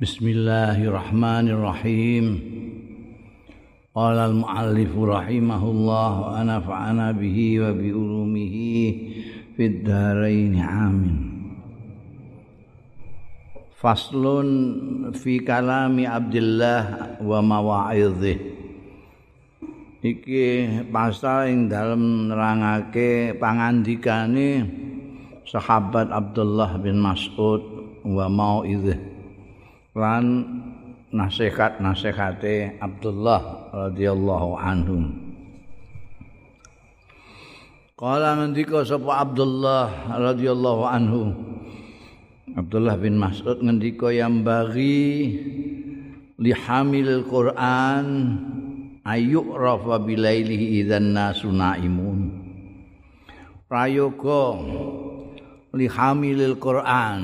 Bismillahirrahmanirrahim. Qala al-muallif rahimahullah wa nafa'ana bihi wa bi ulumihi fid dharain amin. Faslun fi kalami Abdullah wa mawa'idhih. Iki pasal ing dalem nerangake pangandikane sahabat Abdullah bin Mas'ud wa mau'idhih. Lan nasihat-nasihate Abdullah radhiyallahu anhu. Kala ngendika sapa Abdullah radhiyallahu anhu. Abdullah bin Mas'ud ngendika yang bagi li hamil Quran ayuk rafa bilailihi idzan nasu naimun. Prayoga li hamilil Quran.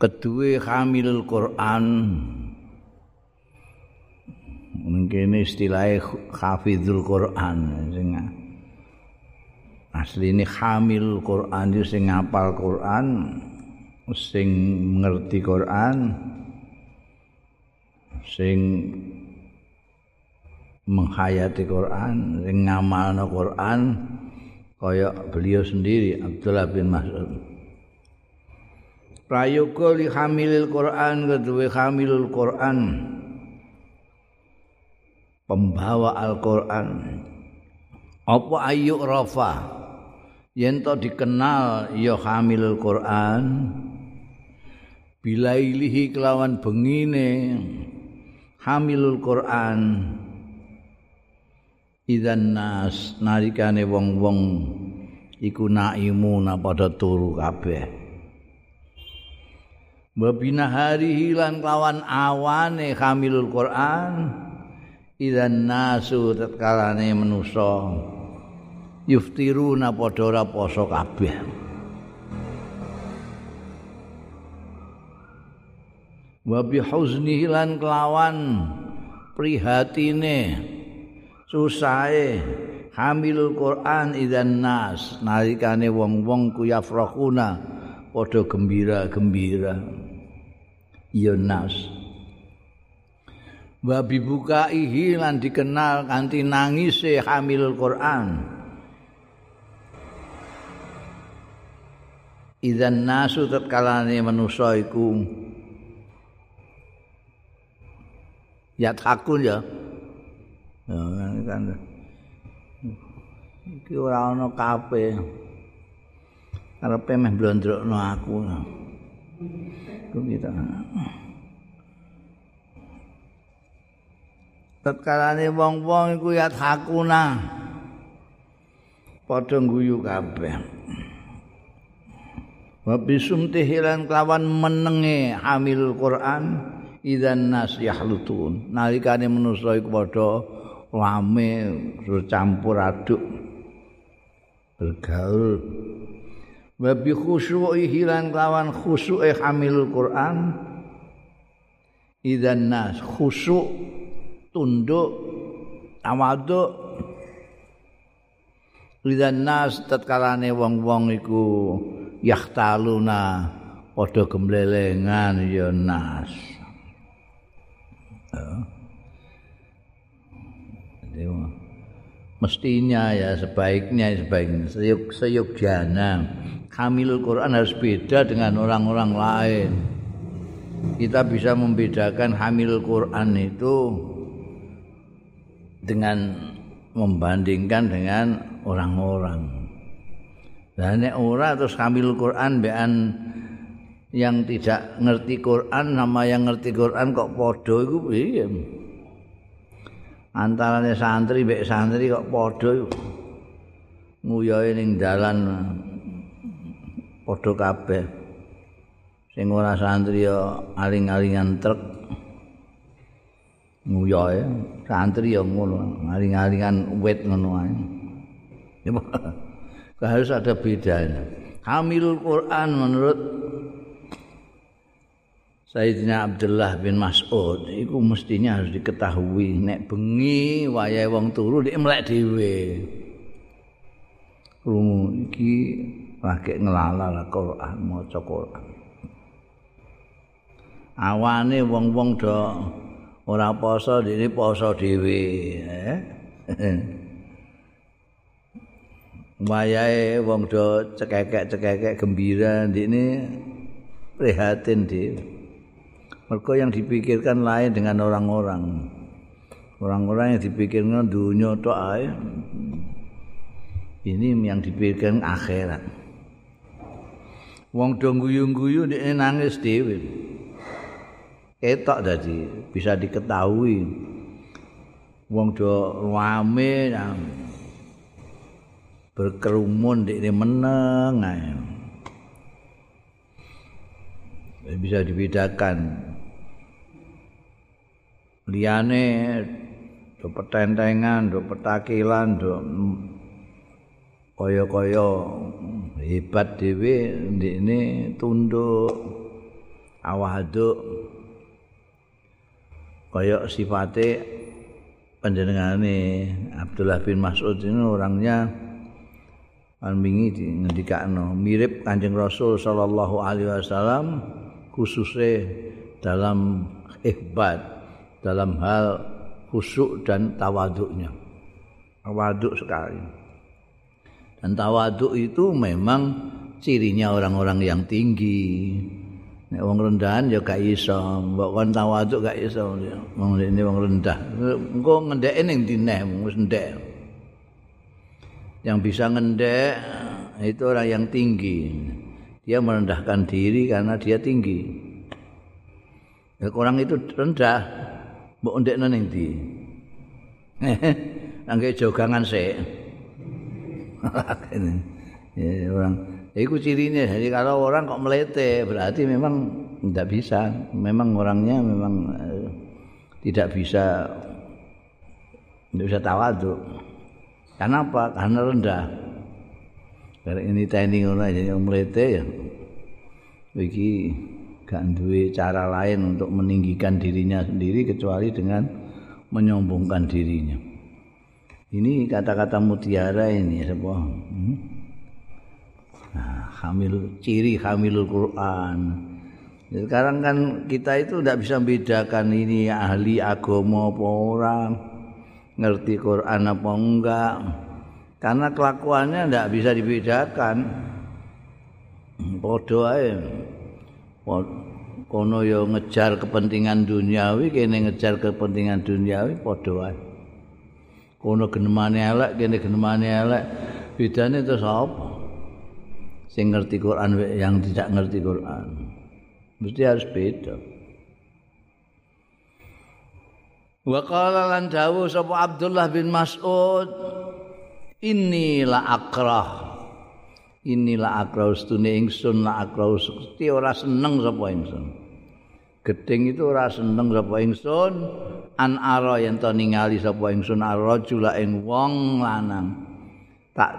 Kedua hamilul Quran. Mungkin istilahnya hafizul Quran sing asli ini hamil Quran itu sing ngapal Quran sing mengerti Quran sing menghayati Quran sing ngamalno Quran kaya beliau sendiri Abdullah bin Mas'ud prayoga li hamilil Quran kedua hamilul Quran. Pembawa Al-Quran. Apa ayu rafa? Yen to dikenal ya hamilul Quran. Bilailihi kelawan bengine hamilul Quran. Idzan nas nalikane wong-wong iku naimuna padha turu kabeh Wabina hari hilan kawan awane hamilul Quran. Idan nasu tetkalane menuso Yuftiru na podora poso kabeh. Wabi huzni hilan kelawan prihatine susahe hamilul Quran idan nas nalikane wong-wong kuyafrahuna padha gembira-gembira. Ya nas. Wa bibukaihi lan dikenal kanthi nangise hamil Quran. Idzan nasu tatkalane manusa iku. Ya takun ya. Ya kan. Iki ora ana kape arepe meh blondrokno aku kita. Tatkalane wong-wong iku ya hakuna. Padha guyu kabeh. Wa bisumtihilan kelawan menenge hamil Quran idzan nas yahlutun. Nalikane manusa iku padha rame campur aduk bergaul wa bi khusyu'i lan lawan khusyu'e hamilul Quran. Idzan nas khusyuk tunduk tawadhu idzan nas tatkalane wong-wong iku yahtaluna padha gemblelengan ya nas. Mestinya ya sebaiknya sebaiknya seyuk seyuk jana hamilul Quran harus beda dengan orang-orang lain. Kita bisa membedakan hamilul Quran itu dengan membandingkan dengan orang-orang. Dan ora terus hamilul Quran bean yang tidak ngerti Quran sama yang ngerti Quran kok padha iku piye? Antarane santri mbek santri kok padha nguyohe ning dalan padha kabeh. Sing ora santri ya aling-alingan truk nguyoe santri ya ngono aling-alingan wit ngono ae. Harus ada bedanya? Hamilul Quran menurut Sayyidina Abdullah bin Mas'ud itu mestinya harus diketahui. Nek bengi wayahe wong turu nek mlek dhewe. Krungu iki pakai ngelala Quran maca Quran. Awane wong-wong do ora poso dene poso dhewe eh. Wayahe wong do cekekek-cekekek gembira ndine prihatin dhewe mergo yang dipikirkan lain dengan orang-orang. Orang-orang yang dipikirkan dunia tok ae. Ini yang dipikirkan akhirat wong do guyu-guyu ndine nangis dhewe. Ketok dadi bisa diketahui. Wong do rame berkerumun ini meneng bisa dibedakan. Liane do petentengan do petakilan do kaya-kaya hebat dhewe ini tunduk awaduk kaya sifate panjenengane Abdullah bin Mas'ud ini orangnya Almingi ngendikakno mirip Kanjeng Rasul sallallahu alaihi wasallam khususnya dalam ikhbat dalam hal khusyuk dan tawaduknya. Tawaduk sekali. Dan tawaduk itu memang cirinya orang-orang yang tinggi. Nek wong rendahan ya gak iso, mbok kon tawaduk gak iso. Wong ini wong rendah. Engko ngendeke ning dineh wis ndek. yang bisa ngendek itu orang yang tinggi dia merendahkan diri karena dia tinggi ya, orang itu rendah mbok ndek nang ndi angge jogangan sik ya, orang itu cirinya jadi kalau orang kok melete berarti memang tidak bisa memang orangnya memang eh, tidak bisa tidak bisa tawaduk Kenapa? Karena rendah. Karena ini ngono aja yang melete ya. Bagi gak duwe cara lain untuk meninggikan dirinya sendiri kecuali dengan menyombongkan dirinya. Ini kata-kata mutiara ini sebuah hmm? nah, hamil ciri hamilul Quran. Sekarang kan kita itu tidak bisa membedakan ini ahli agama apa orang. ngerti Quran apa enggak karena kelakuannya tidak bisa dibedakan podo ae kono yo ngejar kepentingan duniawi kene ngejar kepentingan duniawi podo ae kono genemane elek kene genemane elek. Bedane terus apa? Sing ngerti Quran yang tidak ngerti Quran. Mesti harus beda. Wa qala lan dawuh sapa Abdullah bin Mas'ud Inni la akrah. Inni la akrah ustune ingsun la akrah ora seneng sapa ingsun Gedeng itu ora seneng sapa ingsun. An ara yen to ningali sapa ingsun arrajula ing wong lanang. Tak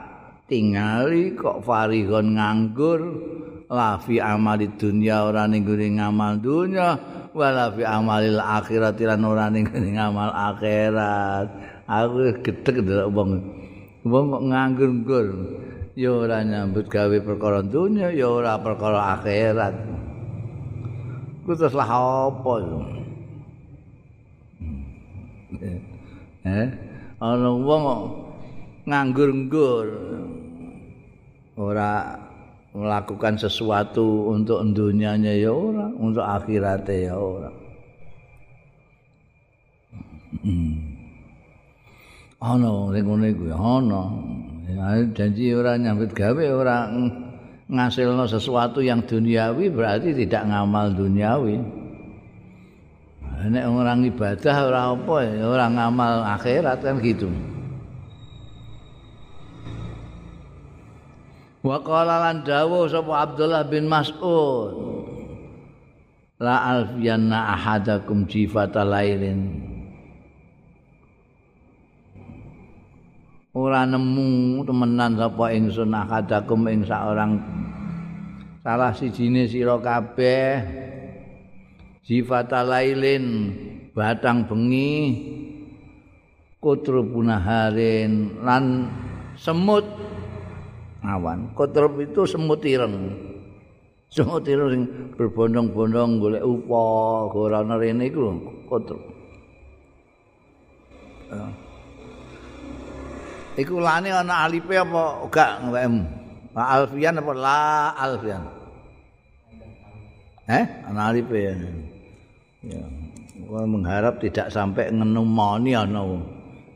tingali kok farigon nganggur. La fi amali dunya ora ning ngamal dunya wala fi amalil akhirat lan ora ning ngamal akhirat. Aku gedeg ndelok wong. Wong kok nganggur-nggur. Ya ora nyambut gawe perkara dunya ya ora perkara akhirat ku terus lah apa eh? Ana wong nganggur-nggur. Ora melakukan sesuatu untuk dunianya ya ora, untuk akhiratnya ya ora. Ana ning ngene iku ya ana. Janji ora nyambut gawe ora ngasilno sesuatu yang duniawi berarti tidak ngamal duniawi. Nek orang ibadah ora apa ya ora ngamal akhirat kan gitu. Wa qala lan dawuh sapa Abdullah bin Mas'ud La alfiyanna ahadakum jifata lailin Ora nemu temenan sapa ingsun ahadakum ing orang salah sijine sira kabeh jifata lailin batang bengi kutru punaharin lan semut awan. Kotrop itu semut ireng. Semut ireng sing berbondong-bondong golek upa, ora ana rene iku kotruk. Iku lane ana alipe apa gak ngwem? Pak Alfian apa la Alfian? Eh, ana alipe ya. Ya. mengharap tidak sampai ngenumoni ana.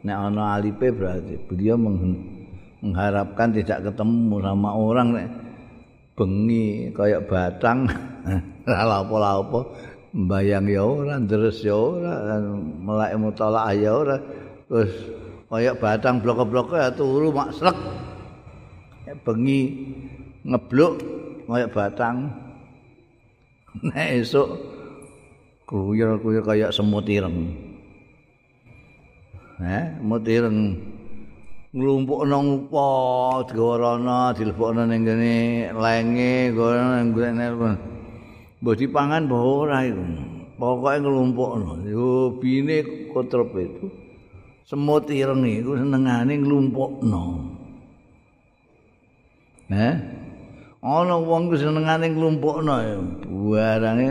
Nek ana alipe berarti beliau mengharapkan tidak ketemu sama orang nek bengi kaya batang ora apa-apa mbayang ya ora deres ya ora melek mutala ya ora terus kaya batang blok-blok ya turu mak srek bengi ngebluk kaya batang. Nek esuk kruyul-kruyul kaya semut ireng. Eh semut ireng. Nglumpukno upa diwarana dilebokno ning kene lenge ngono ning kene mbok dipangan mbok ora iku. Pokoke nglumpukno. Yo bine kotrep itu semut ireng iku senengane nglumpukno eh ana wong ku senengane nglumpukno barange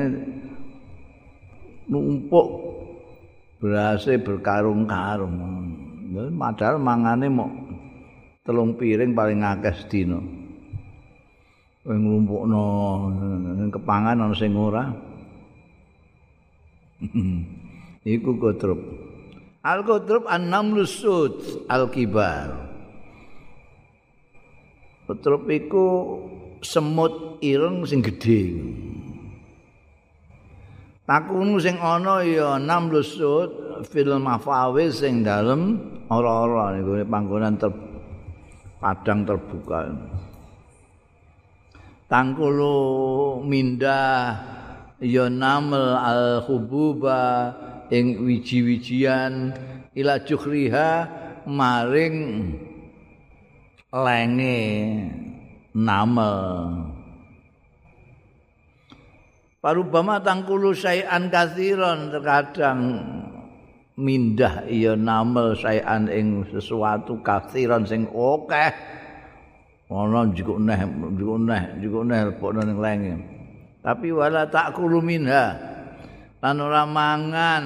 numpuk berase berkarung-karung padahal mangane mau telung piring paling akeh sedina. Kowe nglumpukno kepangan ana sing ora. Iku kotrub. Al kotrub an-namlu sud al-kibar. Kotrub iku semut ireng sing gedhe. Takunu sing ana ya namlu sud fil mafawiz sing dalem ora-ora niku panggonan ter padang terbuka. Tangkulu mindah ya namel al hububa ing wiji-wijian ila jukhriha maring lenge namel. Parubama tangkulu sayan kathiron terkadang mindah iya namel sayan ing sesuatu kathiran sing akeh ana jiko neh jiko neh jiko neh lepokno ning lenge tapi wala takulu minha lan ora mangan.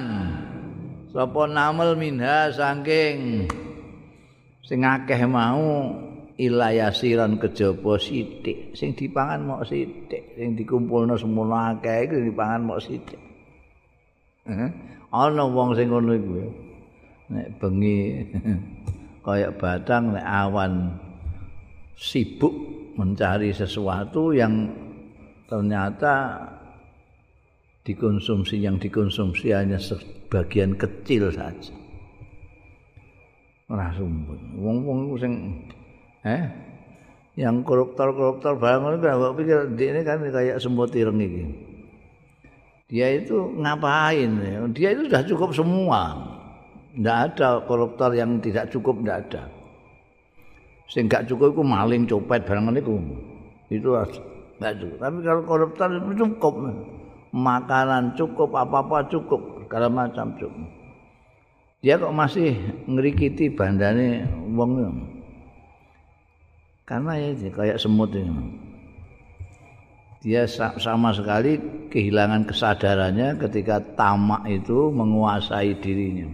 Sapa namel minha saking sing akeh mau ilayasiran kejaba sithik. Sing dipangan mok sithik sing dikumpulno semono akeh iku dipangan mok sithik. Ana wong sing ngono iku nek bengi kaya batang nek awan sibuk mencari sesuatu yang ternyata dikonsumsi yang dikonsumsi hanya sebagian kecil saja. Ora sumpun wong-wong sing eh yang koruptor-koruptor barang ngono pikir ini kan kayak semut ireng iki. Dia itu ngapain dia itu sudah cukup semua. Tidak ada koruptor yang tidak cukup tidak ada. Sehingga cukup itu maling copet barang itu itu tidak cukup. Tapi kalau koruptor itu cukup makanan cukup apa-apa cukup segala macam cukup dia kok masih ngerikiti bandane wong karena ya kayak semut ini dia sama sekali kehilangan kesadarannya ketika tamak itu menguasai dirinya.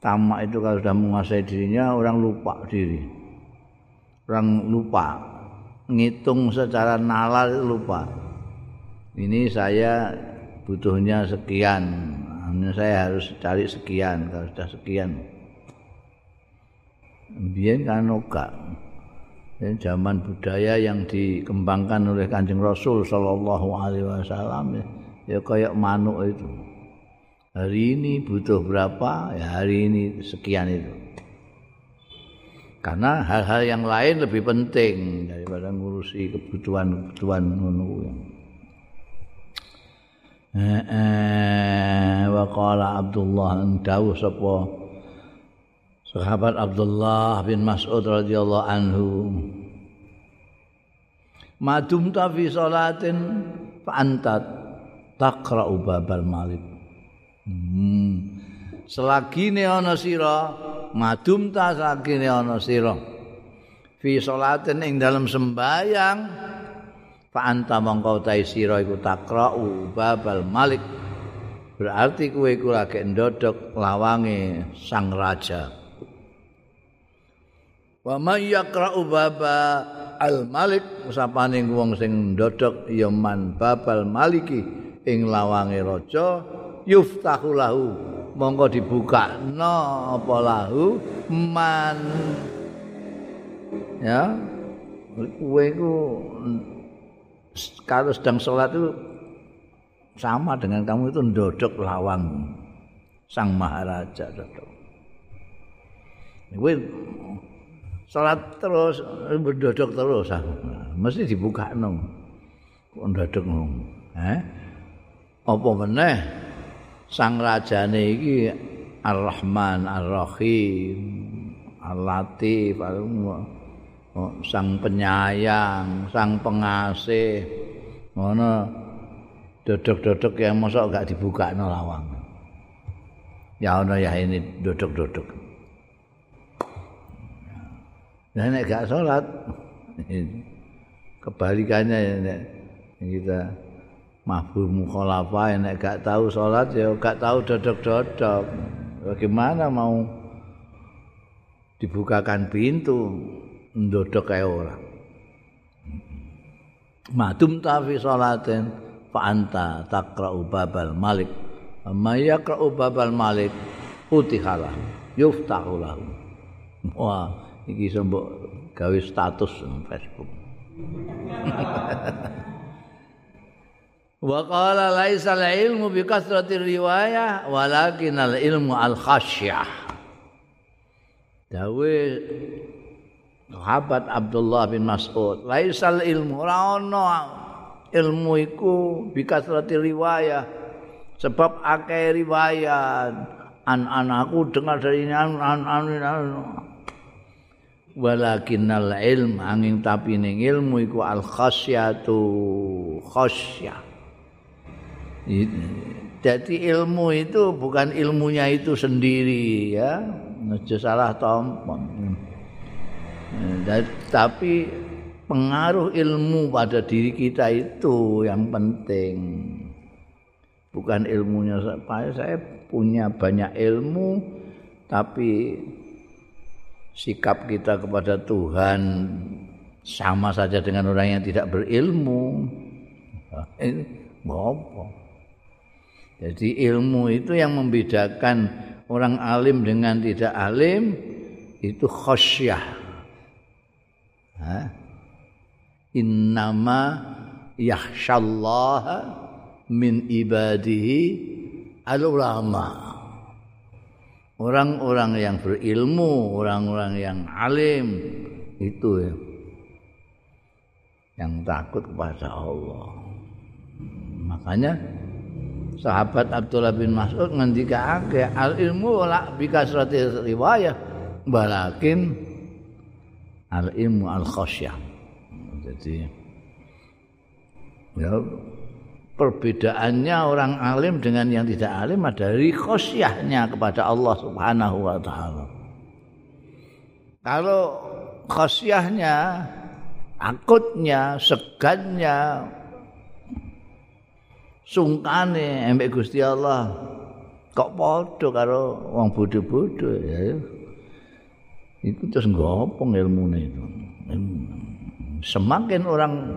Tamak itu kalau sudah menguasai dirinya orang lupa diri. Orang lupa ngitung secara nalar lupa. Ini saya butuhnya sekian. Ini saya harus cari sekian kalau sudah sekian. Biar kan ya, zaman budaya yang dikembangkan oleh Kanjeng Rasul sallallahu alaihi wasallam ya, ya kayak manuk itu. Hari ini butuh berapa? Ya hari ini sekian itu. Karena hal-hal yang lain lebih penting daripada ngurusi kebutuhan-kebutuhan Eh, eh, wa qala Abdullah dawuh sapa? Sahabat Abdullah bin Mas'ud radhiyallahu anhu. Madum ta fi salatin fa anta taqra'u babal malik hmm. selagi ana sira madum ta selagi ana sira. Fi salatin ing dalam sembayang fa anta mongko ta sira iku takra'u babal malik. Berarti kowe iku lagi ndodok lawange sang raja. Wa may yaqra'u baba al malik sapane wong sing ndodok ya man babal maliki ing lawange raja yuftahu lahu mongko dibuka no apa lahu man. Ya kowe iku kalau sedang sholat itu sama dengan kamu itu ndodok lawang. Sang maharaja dodok. Kowe sholat terus berdodok terus. Ah. mesti dibuka nong ndodok nong eh? Apa meneh? Sang rajane iki Ar-Rahman Ar-Rahim Al-Latif al oh, sang penyayang, sang pengasih. Ngono dodok-dodok yang mosok gak dibuka no lawang. Ya ono ya ini dodok-dodok. Nah nek gak salat kebalikannya ya nek kita mahfur mukhalafa nek gak tahu salat ya gak tahu dodok-dodok. Bagaimana mau dibukakan pintu ndodok kae ora. Madum ta fi salatin fa anta taqra'u babal malik. Amma yaqra'u babal malik utihala yuftahu lahu. Wah, iki sembok gawe status Facebook. Wa qala laisa al-ilmu bi kasrati riwayah walakin al-ilmu al-khasyah. Dawe sahabat Abdullah bin Mas'ud laisal ilmu. Ora ilmu iku bikasrati riwayah. Sebab akeh riwayat an anakku dengar dari an an an, an. walakinnal ilm angin tapi ning ilmu iku al khasyatu khasyah jadi ilmu itu bukan ilmunya itu sendiri ya. Ngejo salah tompong tapi pengaruh ilmu pada diri kita itu yang penting. Bukan ilmunya saya saya punya banyak ilmu tapi sikap kita kepada Tuhan sama saja dengan orang yang tidak berilmu. Ini apa. Jadi ilmu itu yang membedakan orang alim dengan tidak alim itu khosyah innama yakhsyallaha min ibadihi al-ulama. Orang-orang yang berilmu orang-orang yang alim itu ya yang takut kepada Allah. Makanya sahabat Abdullah bin Mas'ud ngendika al ilmu la bikasrati riwayah balakin al ilmu al khasyah jadi ya perbedaannya orang alim dengan yang tidak alim ada khosyahnya kepada Allah Subhanahu wa taala. Kalau khosyahnya, akutnya, segannya, sungkane embek Gusti Allah kok padha karo wong bodho-bodho ya. Itu terus ngopong ilmu itu. Semakin orang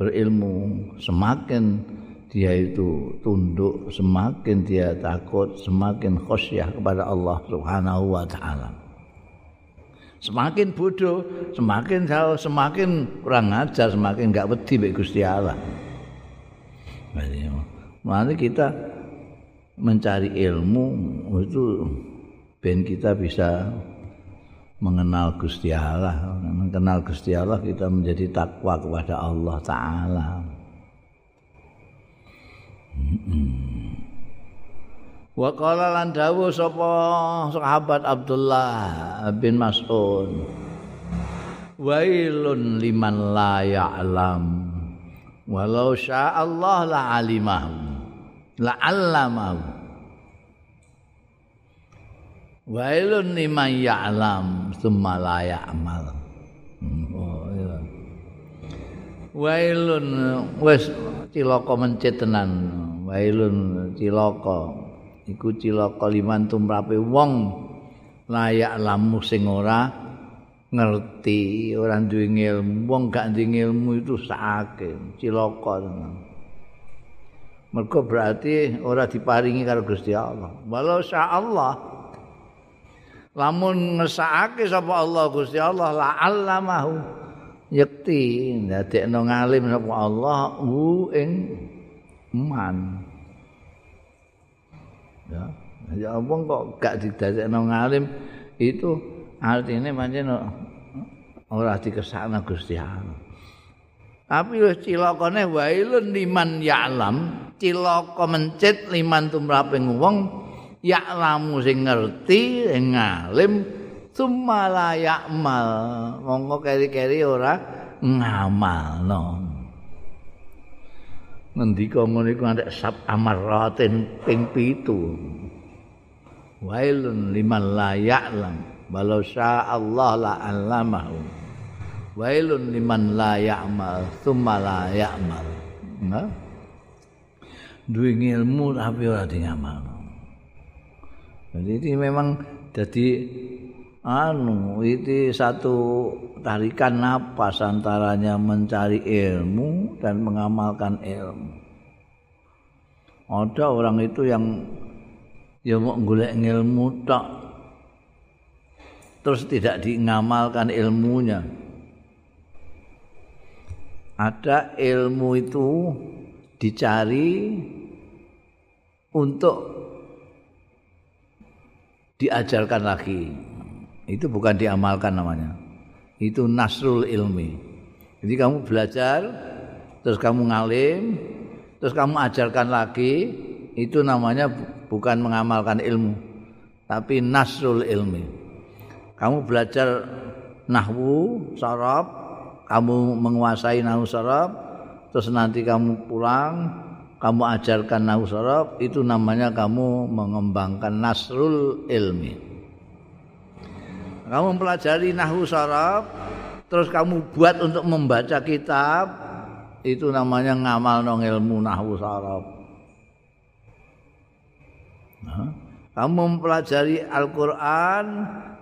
berilmu semakin dia itu tunduk semakin dia takut semakin khosyah kepada Allah Subhanahu wa taala. Semakin bodoh semakin jauh semakin kurang ajar semakin enggak wedi mek Gusti Allah. Mari kita mencari ilmu itu ben kita bisa mengenal Gusti Allah, mengenal Gusti Allah kita menjadi takwa kepada Allah taala. Wa qala lan dawuh sapa sahabat Abdullah bin Mas'ud. Wailun liman la ya'lam. Walau syaa Allah la alimahu. La 'allamahu. Wailun liman ya'lam tsumma la ya'mal. Wailun wis cilaka mencit tenan wailun cilaka iku cilaka liman tumrape wong layak lamu sing ora ngerti ora duwe ilmu wong gak duwe ilmu itu sakit tenan Mergo berarti ora diparingi karo Gusti Allah. Walau sya Allah. Lamun ngesake sapa Allah Gusti Allah la allamahu yakti ndadekno ngalim sapa Allah hu ing man. Ya, ya apa kok gak didadekno ngalim itu artinya pancen ora dikesakno Gusti Allah. Tapi wis cilakane wailun liman ya'lam cilaka mencit liman tumraping wong ya'lamu sing ngerti sing ngalim sumala ya'mal monggo keri-keri ora ngamalno. Ngendika ngono iku antek sab amaratin ping pitu. Wailun liman la ya'lam walau sya Allah la alamahu wailun liman la ya'mal thumma la ya'mal. Nah. Duwe ilmu tapi ora ngamalno. Jadi ini memang jadi anu itu satu tarikan napas antaranya mencari ilmu dan mengamalkan ilmu. Ada orang itu yang ya mau golek ilmu tak terus tidak diamalkan ilmunya. Ada ilmu itu dicari untuk diajarkan lagi. Itu bukan diamalkan namanya. Itu nasrul ilmi. Jadi kamu belajar, terus kamu ngalim, terus kamu ajarkan lagi, itu namanya bukan mengamalkan ilmu, tapi nasrul ilmi. Kamu belajar nahwu, sarab, kamu menguasai nahwu sarab, terus nanti kamu pulang kamu ajarkan nahu sorob itu namanya kamu mengembangkan nasrul ilmi. Kamu mempelajari nahu sorob terus kamu buat untuk membaca kitab itu namanya ngamal nong ilmu nahu sorob kamu mempelajari Al-Quran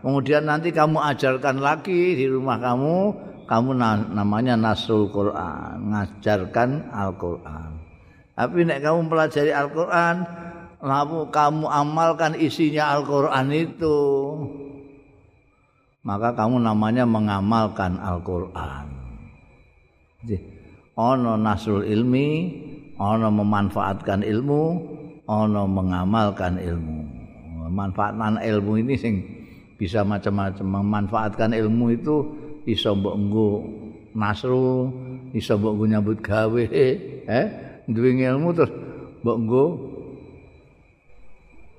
kemudian nanti kamu ajarkan lagi di rumah kamu kamu namanya nasul Quran, ngajarkan Al-Quran. Tapi nek kamu pelajari Al-Quran, lalu kamu amalkan isinya Al-Quran itu, maka kamu namanya mengamalkan Al-Quran. Jadi, ono nasul ilmi, ono memanfaatkan ilmu, ono mengamalkan ilmu. Memanfaatkan ilmu ini sing bisa macam-macam. Memanfaatkan ilmu itu iso mbok nggo nasru iso mbok nyambut gawe eh duwe ilmu terus mbok nggo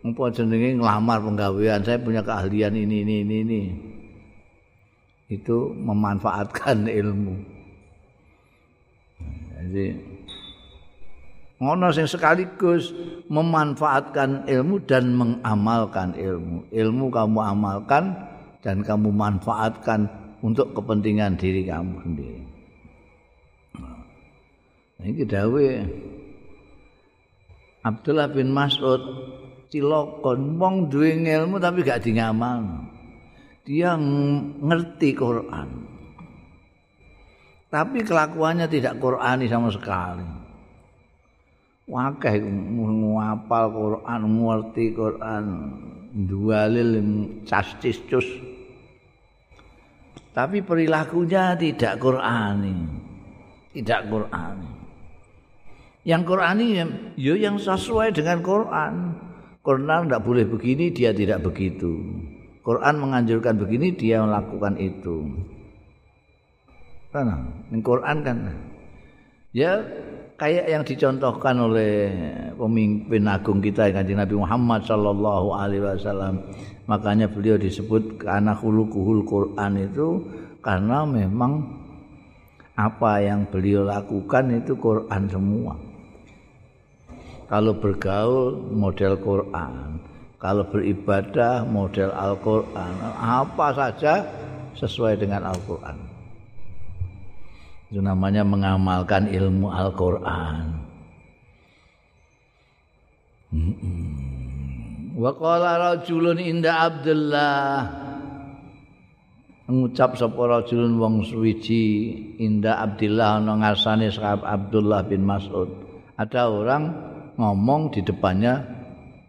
apa jenenge nglamar penggawean saya punya keahlian ini ini ini ini. Itu memanfaatkan ilmu. Jadi ngono sing sekaligus memanfaatkan ilmu dan mengamalkan ilmu. Ilmu kamu amalkan dan kamu manfaatkan untuk kepentingan diri kamu sendiri. Ini dawe Abdullah bin Mas'ud cilokon wong duwe ilmu tapi gak dingamal. Dia ngerti Quran. Tapi kelakuannya tidak Qurani sama sekali. Wakeh ngapal Quran, ngerti Quran, dualil castis cus. tapi perilakunya tidak Qurani. Tidak Qurani. Yang Qurani ya yang sesuai dengan Quran. Quran tidak boleh begini, dia tidak begitu. Quran menganjurkan begini, dia melakukan itu. Karena ini Quran kan ya kayak yang dicontohkan oleh pemimpin agung kita yang Nabi Muhammad sallallahu alaihi wasallam makanya beliau disebut anak hulukuhul Quran itu karena memang apa yang beliau lakukan itu Quran semua kalau bergaul model Quran. Kalau beribadah model Al-Quran. Apa saja sesuai dengan Al-Quran. Itu namanya mengamalkan ilmu Al-Qur'an. Wa qala rajulun inda Abdullah. Ngucap sapa rajulun wong suwiji inda Abdullah ana ngarsane Abdullah bin Mas'ud. Ada orang ngomong di depannya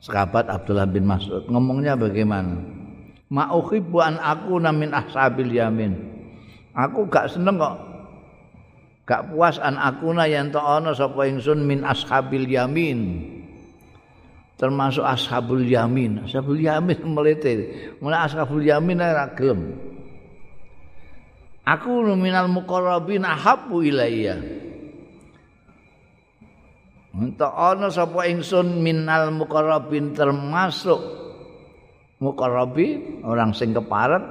sahabat Abdullah bin Mas'ud. Ngomongnya bagaimana? Ma uhibbu an aku min ashabil yamin. Aku gak seneng kok. Gak puas an akuna yen to ana sapa ingsun min ashabil yamin. Termasuk ashabul yamin. Ashabul yamin melete. Mulai ashabul yamin ora gelem. Aku minal muqarrabin ahabbu ilayya Untuk ana sapa ingsun minal muqarrabin termasuk muqarrabin orang sing keparek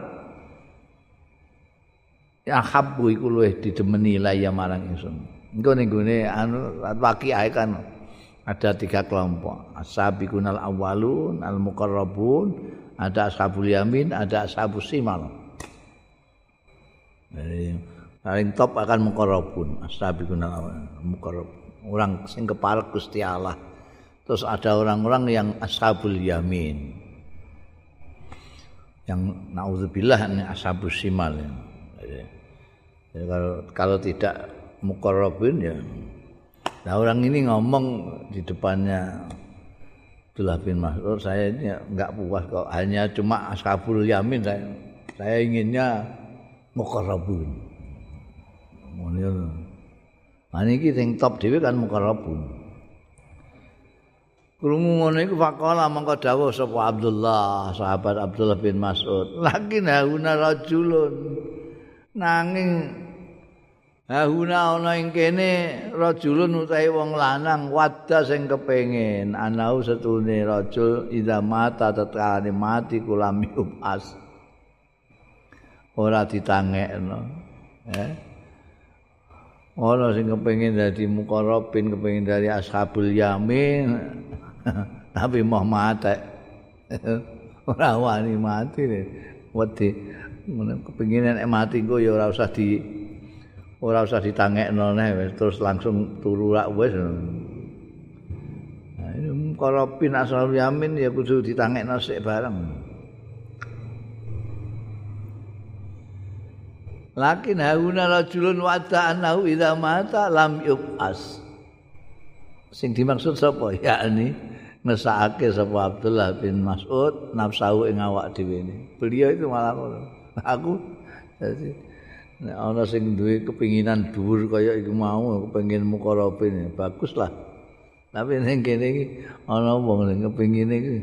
ya habbu iku luwih didemeni ya marang ingsun. Engko ning gone anu waqiah kan ada tiga kelompok. As-sabiqunal awwalun, al-muqarrabun, ada ashabul yamin, ada ashabus simal. Jadi paling top akan muqarrabun, as-sabiqunal awwalun, muqarrab. Orang sing keparek Gusti Allah. Terus ada orang-orang yang ashabul yamin. Yang naudzubillah ini ashabus simal. Ya. Ya, kalau kalau tidak mukorobin ya. Nah orang ini ngomong di depannya Abdullah bin Mas'ud saya ini enggak puas kok hanya cuma ashabul yamin saya saya inginnya mukorobin. Munir. Nah ini sing top dhewe kan mukorobin. Krungu ngono iku faqala mangko dawuh sapa Abdullah, sahabat Abdullah bin Mas'ud. Lakin hauna rajulun. Nanging Hahuna ana ing kene rajulun utahe wong lanang wadda sing kepengin anau setune rajul ida mata tetkane mati kula miupas ora ditangekno eh ana sing kepengin dadi mukarrabin kepengin dari ashabul yamin. Tapi mau mati. Ora wani mati wedi. Kepengin nek mati engko ya ora usah di ora usah ditangekno neh terus langsung turu rak wis. Nah ini pin asal yamin ya kudu ditangekno sik bareng Lakin hauna rajulun wata anahu idza mata lam yub'as. Sing dimaksud sapa? Ya ini ngesake sapa Abdullah bin Mas'ud nafsu ing awak dhewe Beliau itu malah Aku jadi Nek ana sing duwe kepinginan dhuwur kaya iku mau kepengin mukarabin baguslah. Tapi ning kene iki ana wong sing kepingine iki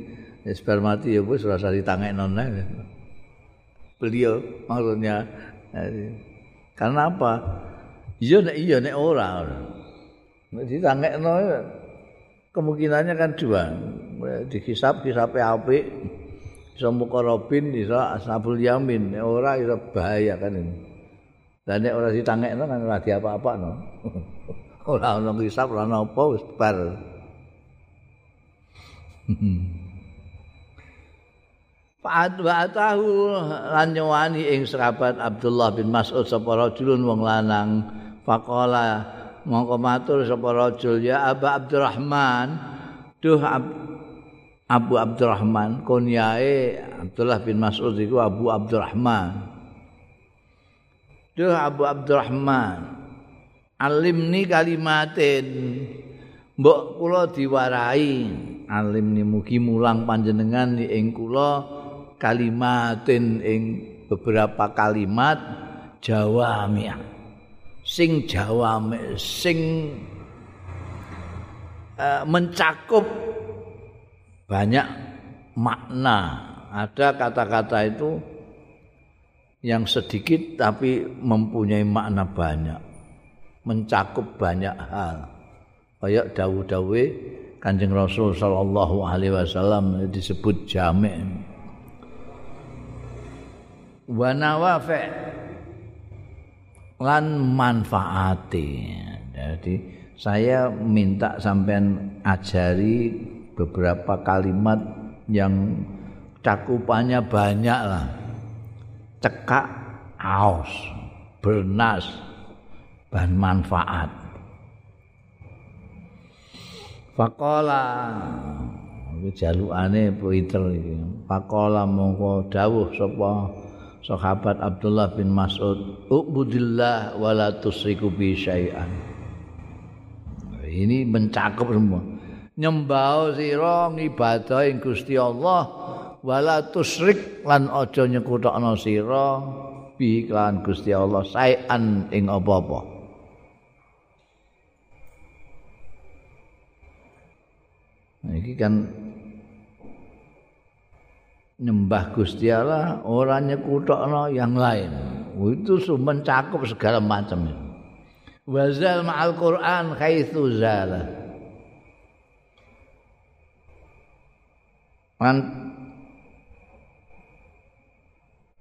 wis bar mati ya wis ora usah ditangekno. Beliau maksudnya karena apa? Iya nek iya nek ora. Nek ditangekno kemungkinannya kan dua. Dihisap hisape apik. Bisa mukarabin, bisa ashabul yamin. Nek ora iso bahaya kan ini. Lah nek ora ditangekno kan ora diapa-apa no. ora ono ngisap ora apa wis bar. Fa'ad wa'atahu lan nyuwani ing sahabat Abdullah bin Mas'ud sapa rajulun wong lanang. Faqala mongko matur sapa rajul ya Aba Abdurrahman. Duh Ab, Abu Abdurrahman kunyae Abdullah bin Mas'ud iku Abu Abdurrahman. Duh Abu Abdurrahman Alimni kalimatin Mbok kula diwarai. Alimni mugi mulang panjenengan ing kula kalimatin ing beberapa kalimat jawami sing jawami sing uh, mencakup banyak makna. Ada kata-kata itu yang sedikit tapi mempunyai makna banyak mencakup banyak hal. Kayak dawu-dawe Kanjeng Rasul sallallahu alaihi wasallam disebut jami' wa nawafi lan manfaati. Jadi saya minta sampean ajari beberapa kalimat yang cakupannya banyak lah. Cekak aos bernas bahan manfaat. Faqala iki jalukane pinter iki. Faqala mongko dawuh sapa sahabat Abdullah bin Mas'ud ubudillah wala tusriku bi syai'an. Ini mencakup semua. Nyembah sira ngibadah ing Gusti Allah wala tusrik lan aja nyekutokno sira bi lan Gusti Allah saean ing apa-apa. Iki kan nyembah Gusti Allah ora nyekutokno yang lain. Itu mencakup segala macam. Wazal ma'al Quran haitsu zala. Man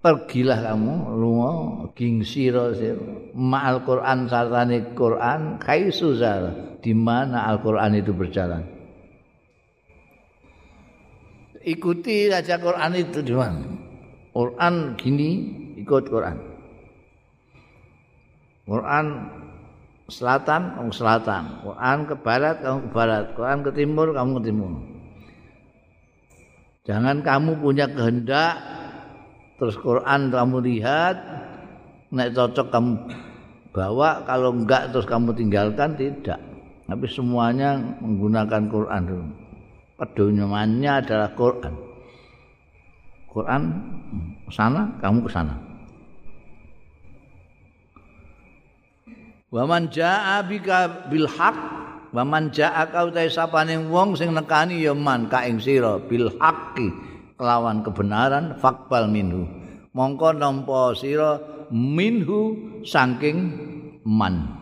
pergilah kamu lunga gingsira ma'al Quran sartane Quran haitsu zala di mana Al-Qur'an itu berjalan. Ikuti aja Quran itu di mana? Quran gini ikut Quran. Quran selatan kamu selatan, Quran ke barat kamu ke barat, Quran ke timur kamu ke timur. Jangan kamu punya kehendak terus Quran kamu lihat nek cocok kamu bawa kalau enggak terus kamu tinggalkan tidak. Tapi semuanya menggunakan Quran dulu. Pedonyomannya adalah Quran. Quran sana, kamu ke sana. Wa man jaa bika bil haq wa man jaa ka utahe sapane wong sing nekani ya man ka ing sira bil haqqi kelawan kebenaran fakbal minhu. Mongko nampa sira minhu saking man.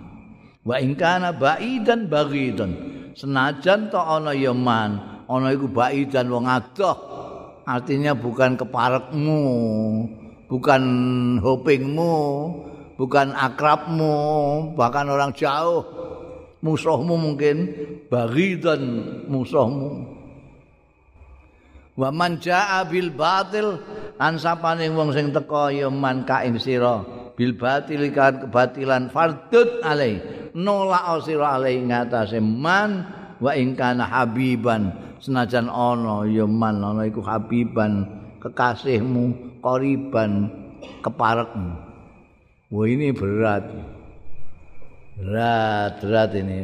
Wa ing kana baidan baghidan. Senajan to ana ya man, ana iku baidan wong adoh. Artinya bukan keparekmu bukan hopingmu bukan akrabmu bahkan orang jauh. Musuhmu mungkin baidan musuhmu. Wa man jaa bil batil an sapane wong sing teka ya man ka ing sira. Bil batil kan kebatilan fardut alai nolak sira alai ngatasé man wa ing kana habiban senajan ana ya man ana iku habiban kekasihmu koriban keparekmu. Wah ini berat. Berat berat ini.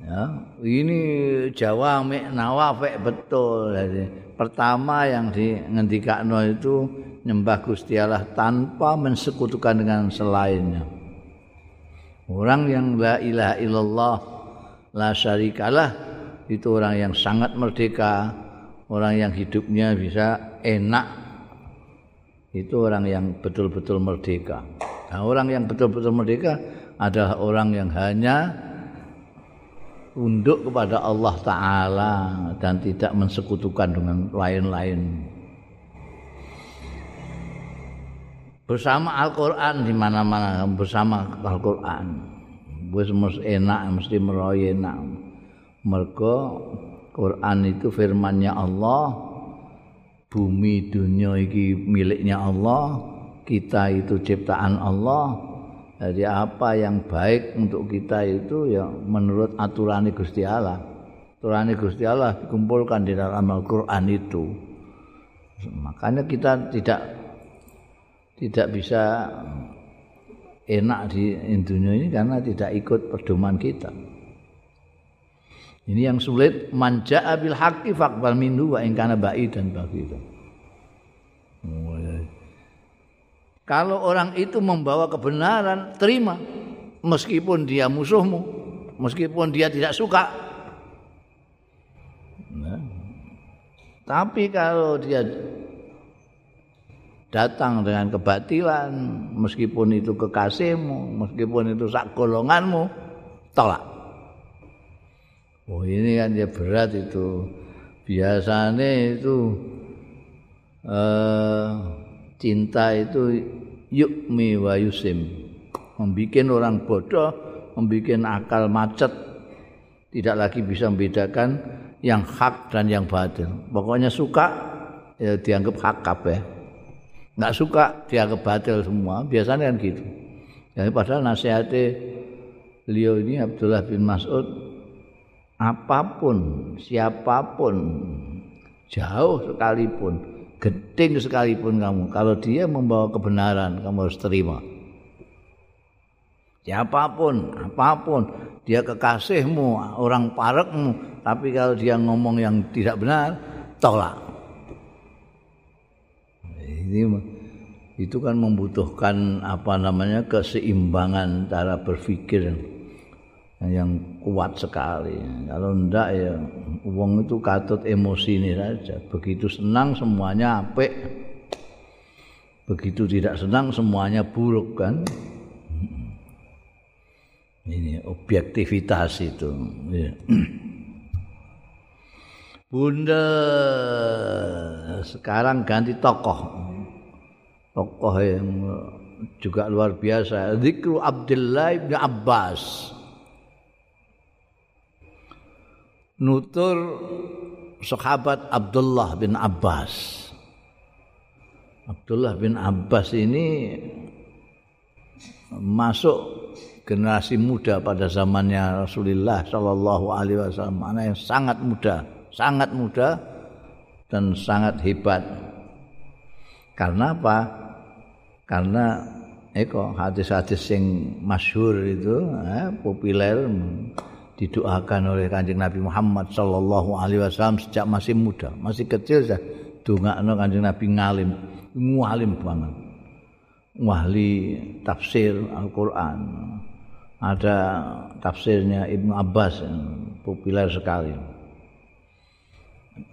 Ya ini Jawa mek nawafek betul. Jadi pertama yang di ngendikakno itu nyembah Gusti Allah tanpa mensekutukan dengan selainnya. Orang yang la ilaha illallah la syarikalah itu orang yang sangat merdeka, orang yang hidupnya bisa enak. Itu orang yang betul-betul merdeka. Nah, orang yang betul-betul merdeka adalah orang yang hanya tunduk kepada Allah Ta'ala dan tidak mensekutukan dengan lain-lain. Bersama Al-Quran di mana-mana, bersama Al-Quran. Mesti enak, mesti meroy enak. Mergo Quran itu firmannya Allah bumi dunia iki miliknya Allah kita itu ciptaan Allah. Jadi apa yang baik untuk kita itu ya menurut aturan Gusti Allah. Aturan Gusti Allah dikumpulkan di dalam Al-Quran itu. Makanya kita tidak tidak bisa enak di dunia ini karena tidak ikut pedoman kita. Ini yang sulit manja bil haqqi faqbal minhu wa in kana ba'idan baghida. Kalau orang itu membawa kebenaran, terima meskipun dia musuhmu, meskipun dia tidak suka. Nah. Tapi kalau dia datang dengan kebatilan, meskipun itu kekasihmu, meskipun itu sak golonganmu, tolak. Oh ini kan ya berat itu. Biasanya itu uh, cinta itu yukmi wa yusim. Membikin orang bodoh, membikin akal macet. Tidak lagi bisa membedakan yang hak dan yang batil. Pokoknya suka ya dianggap hak kabeh. Enggak suka dianggap batil semua. Biasanya kan gitu. Jadi padahal nasihatnya beliau ini Abdullah bin Mas'ud apa pun, siapa pun, jauh sekalipun, geding sekalipun kamu, kalau dia membawa kebenaran, kamu harus terima. Siapa pun, apa pun, dia kekasihmu, orang parekmu, tapi kalau dia ngomong yang tidak benar, tolak. Ini itu kan membutuhkan apa namanya keseimbangan cara berpikir yang kuat sekali. Kalau ndak ya wong itu katut emosi ini saja. Begitu senang semuanya apik. Begitu tidak senang semuanya buruk kan. Ini objektivitas itu. Ya. Bunda sekarang ganti tokoh. Tokoh yang juga luar biasa. Zikru Abdullah bin Abbas. Nutur sahabat Abdullah bin Abbas. Abdullah bin Abbas ini masuk generasi muda pada zamannya Rasulullah Shallallahu Alaihi Wasallam, mana yang sangat muda sangat muda dan sangat hebat. Karena apa? Karena eko hadis-hadis yang masyhur itu eh, populer didoakan oleh kanjeng Nabi Muhammad Sallallahu Alaihi Wasallam sejak masih muda, masih kecil saya dongakno kanjeng Nabi ngalim, ngalim banget, wahli tafsir Al-Quran, ada tafsirnya Ibnu Abbas populer sekali.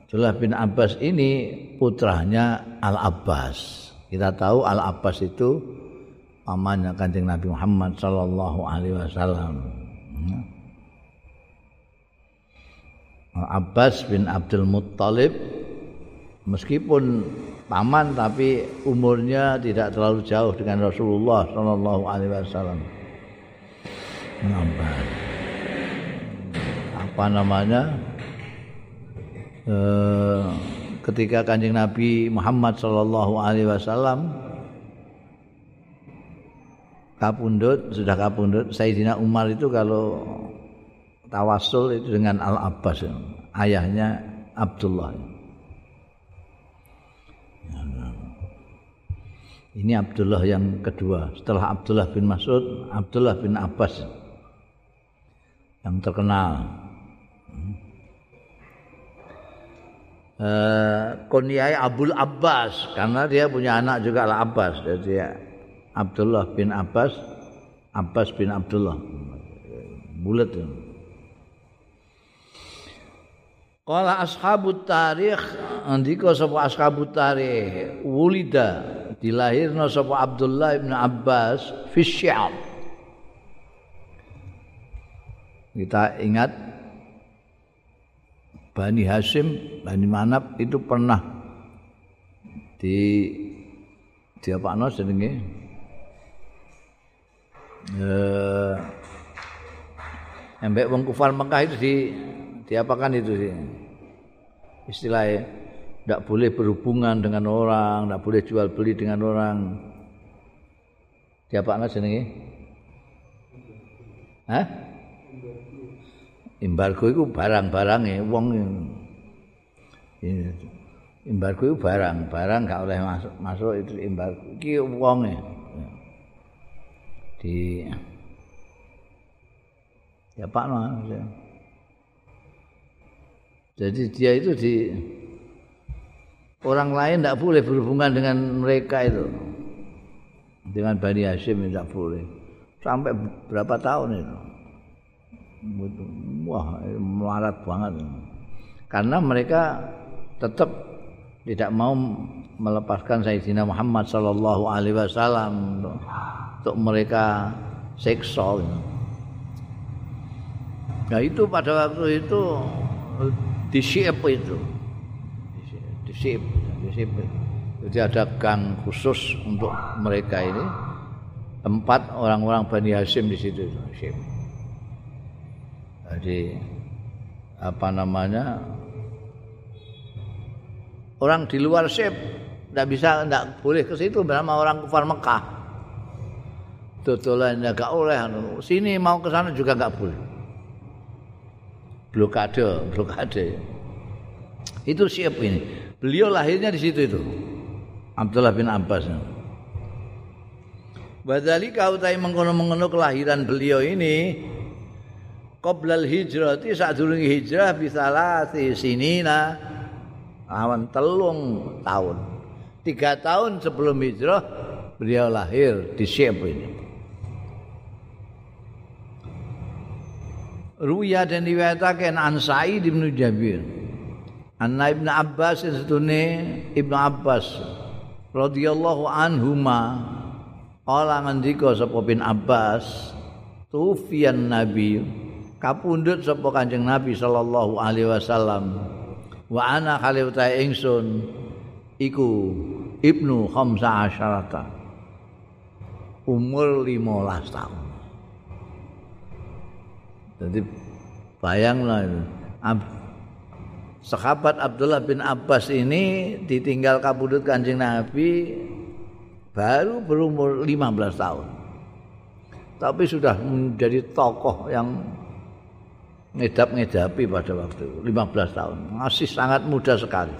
Abdullah bin Abbas ini putranya Al-Abbas. Kita tahu Al-Abbas itu pamannya Kanjeng Nabi Muhammad sallallahu alaihi wasallam. Al-Abbas bin Abdul Muttalib meskipun paman tapi umurnya tidak terlalu jauh dengan Rasulullah sallallahu alaihi wasallam. Apa namanya? Eh, ketika Kanjeng Nabi Muhammad sallallahu alaihi wasallam kapundut sudah kapundut Sayyidina Umar itu kalau tawasul itu dengan Al Abbas ayahnya Abdullah. Ini Abdullah yang kedua. Setelah Abdullah bin Mas'ud Abdullah bin Abbas yang terkenal. Uh, kunyai Abdul Abbas karena dia punya anak juga Al Abbas. Jadi ya, Abdullah bin Abbas Abbas bin Abdullah. Bulat. ya. Kala ashabut tarikh andika sapa ashabut tarikh wulida dilahirna sapa Abdullah bin Abbas fi Syam kita ingat Bani Hashim, Bani Manab itu pernah di di apa no jenenge? Eh embek wong kufar Mekah itu di diapakan itu sih? Istilahnya tidak boleh berhubungan dengan orang, tidak boleh jual beli dengan orang. Diapakan jenenge? Hah? embargo itu barang-barang ya wong embargo itu barang barang gak oleh masuk masuk itu embargo iki wong ya di ya Pak no, ya. Jadi dia itu di orang lain tidak boleh berhubungan dengan mereka itu. Dengan Bani Hashim tidak boleh. Sampai berapa tahun itu. Wah melarat banget karena mereka tetap tidak mau melepaskan Sayyidina Muhammad sallallahu alaihi wasallam untuk mereka seksual Nah itu pada waktu itu disiap itu. Disiap disiap jadi ada gang khusus untuk mereka ini. Tempat orang-orang Bani Hashim di situ disiap jadi apa namanya? Orang di luar sip tidak bisa tidak boleh ke situ bersama orang kufar Mekah. Dodolannya gak oleh anu. sini mau ke sana juga gak boleh blokade blokade. Itu siap ini. Beliau lahirnya di situ itu. Abdullah bin Abbas. Badali kau tahu mengono-mengono kelahiran beliau ini qoblal saat dulu hijrah bisa lah sini nah awan telung tahun. Tiga tahun sebelum hijrah beliau lahir di Syekh ini Ruya dan diwetakan an Sa'id bin Jabir. Anna Ibn Abbas setune Ibn Abbas radhiyallahu anhuma. Kala ngendika sapa bin Abbas tufian nabi kapundhut sapa Kanjeng Nabi sallallahu alaihi wasallam. Wa ana khalifah ingsun iku ibnu khamsa asyarata umur 15 tahun jadi bayanglah Ab, sahabat Abdullah bin Abbas ini ditinggal kabudut kanjeng Nabi baru berumur 15 tahun tapi sudah menjadi tokoh yang ngedap-ngedapi pada waktu 15 tahun. Masih sangat muda sekali.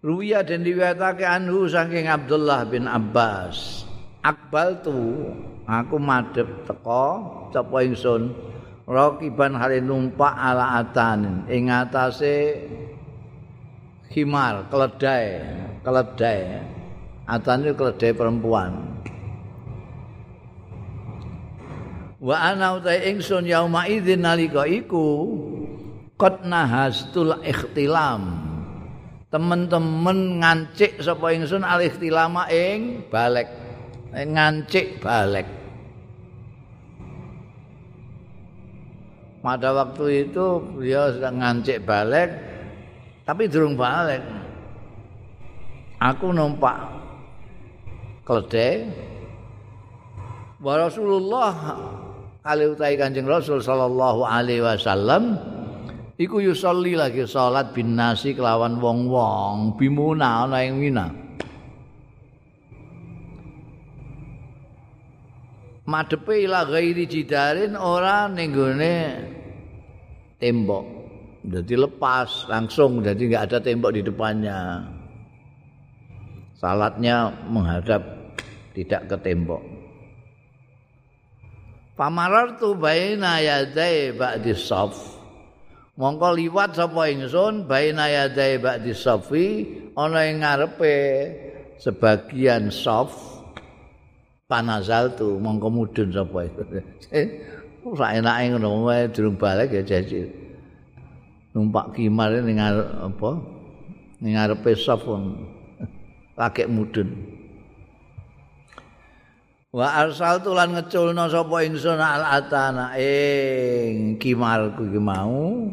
Ruya dan diwetake anhu saking Abdullah bin Abbas. Akbal tu aku madhep teko sapa ingsun rakiban hale numpak ala atan ing atase khimar keledai keledai. Atan itu keledai perempuan. Wa ana utai ingsun yauma idzin nalika iku qad nahastul ikhtilam. Temen-temen ngancik sapa ingsun al ikhtilama ing balek ngancik balek pada waktu itu beliau sedang ngancik balek tapi durung balik. Aku numpak keledai. Wa Rasulullah kali utai Kanjeng Rasul sallallahu alaihi wasallam iku yusolli lagi salat bin nasi kelawan wong-wong bimuna ana ing Mina madepe ila ghairi jidarin ora ning tembok. Jadi lepas langsung. Jadi nggak ada tembok di depannya. Salatnya menghadap tidak ke tembok. Pamarartu baina yadai ba'di saf. Mongko liwat sapa ingsun baina yadai ba'di safi ana ing ngarepe sebagian saf panazal tu mongko mudun sapa itu ora enake ngono wae durung balik ya jaji numpak kimar ning apa? Ning ngarepe saf lagi mudun wa arsaltu lan ngeculna sapa ingsun al atana. Ing kimarku iki mau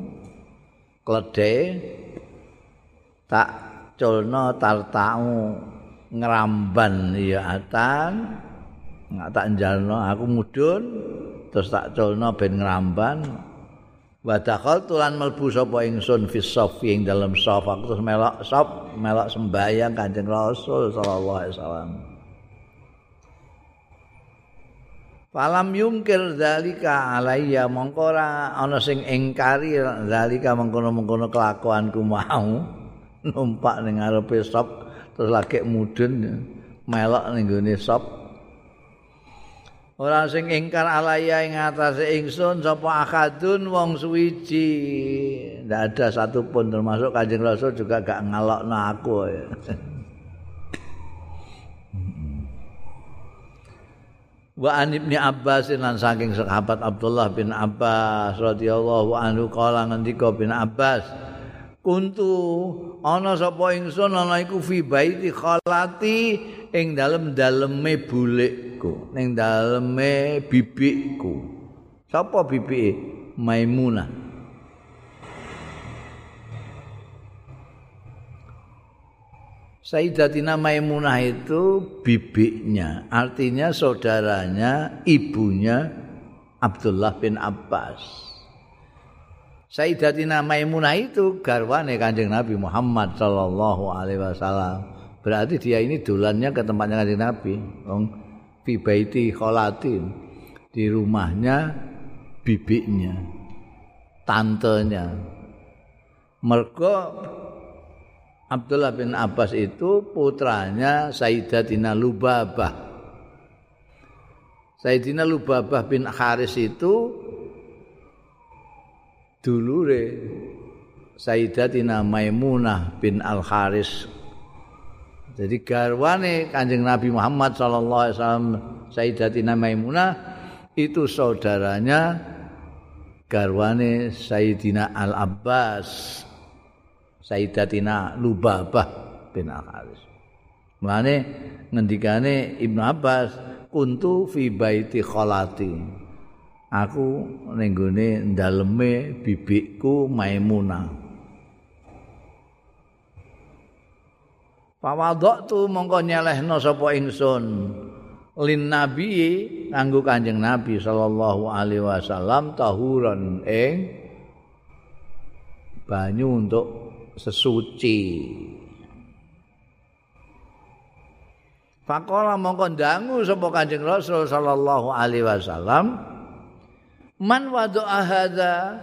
kledhe tak culna tartau ngramban ya atan nggak tak njalno aku mudun terus tak culna ben ngramban. Wa dakhal tulan melbu sapa ingsun fi safi ing dalam saf. Aku terus melok saf melok sembayang kanjeng rasul sallallahu alaihi wasallam. Falam yungkir alayya mongko ora ana sing ingkari zalika mengkono-mengkono kelakuanku mau. Numpak ning ngarepe sop terus lagi mudun melok ning gone sop ora sing ingkar alayya ing atase ingsun sapa akadun wong suwiji? Ndak ada satupun termasuk Kanjeng Rasul juga gak ngalokno aku wa an ibni abbas lan saking sahabat abdullah bin abbas radhiyallahu anhu kala ngendika bin abbas kuntu ana sapa ingsun ana iku fi baiti khalati ing dalem daleme bulikku ning daleme bibikku. Sapa bibike? Maimunah Sayyidatina Maimunah itu bibiknya, artinya saudaranya, ibunya Abdullah bin Abbas. Sayyidatina Maimunah itu garwane Kanjeng Nabi Muhammad sallallahu alaihi wasallam. Berarti dia ini dolannya ke tempatnya kanjeng Nabi. Wong fi baiti kholatin di rumahnya bibiknya, tantenya. Mergo Abdullah bin Abbas itu putranya Sayyidatina Lubabah. Sayyidina Lubabah bin Haris itu dulure Sayyidatina Maimunah bin Al Haris. Jadi garwane Kanjeng Nabi Muhammad sallallahu alaihi wasallam Sayyidatina Maimunah itu saudaranya garwane Sayyidina Al Abbas. Sayyidatina Lubabah bin Al Haris. Mulane ngendikane Ibnu Abbas kuntu fi baiti khalati. Aku ning gone daleme bibikku Maimunah. Pawadok tu mongko nyelehno sapa ingsun lin nabi kanggo Kanjeng Nabi sallallahu alaihi wasallam tahuran ing banyu untuk sesuci. Fakola mongko dangu sapa Kanjeng Rasul sallallahu alaihi wasallam Man wadu'a hadza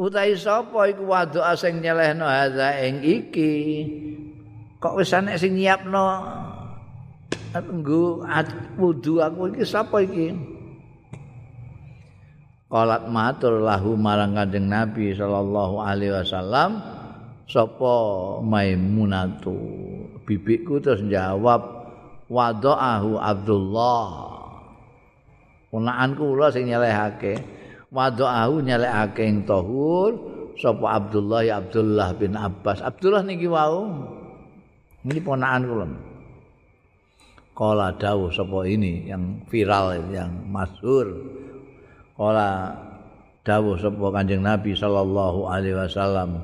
utai sapa iku wadu'a sing nyelehno hadza ing iki? Kok wis ana sing nyiapno? Nggo wudu aku iki sapa iki? Qalat matur lahu marang Kanjeng Nabi sallallahu alaihi wasallam sapa Maimunatu? Bibikku terus jawab wada'ahu Abdullah Ponakan kula sing nyelehake. Wada'ahu nyelehake ing tahur sapa Abdullah ya Abdullah bin Abbas. Abdullah niki wau. Ini ponakan kula. Kala dawuh sapa ini yang viral yang masyhur. Kala dawuh sapa Kanjeng Nabi sallallahu alaihi wasallam.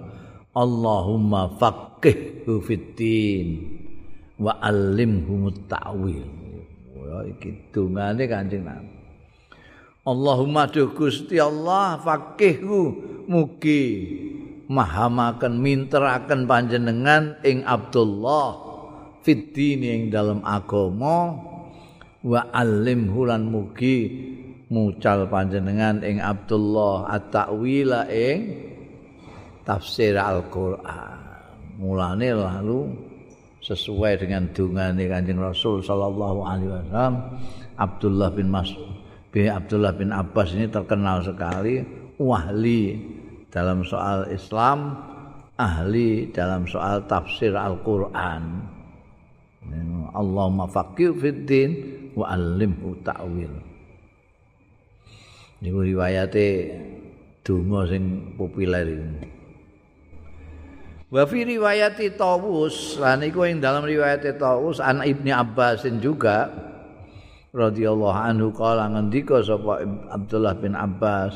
Allahumma faqihhu fid din wa allimhu ta'wil. Ya iki dungane Kanjeng Nabi. Allahumma duh Gusti Allah faqihhu mugi mahamaken minteraken panjenengan ing Abdullah fiddini ing dalam agama wa alim hulan mugi mucal panjenengan ing Abdullah at-ta'wila ing tafsir Al-Qur'an. Mulane lalu sesuai dengan dungane Kanjeng Rasul sallallahu alaihi wasallam Abdullah bin Mas'ud bin Abdullah bin Abbas ini terkenal sekali wahli dalam soal Islam, ahli dalam soal tafsir Al-Qur'an. Allahumma faqih fid din wa alimhu ta'wil. Ini riwayate donga sing populer ini. Wa fi riwayati Tawus, lan iku ing dalam riwayat Tawus an Ibni Abbasin juga radhiyallahu anhu kala ngendika sapa Abdullah bin Abbas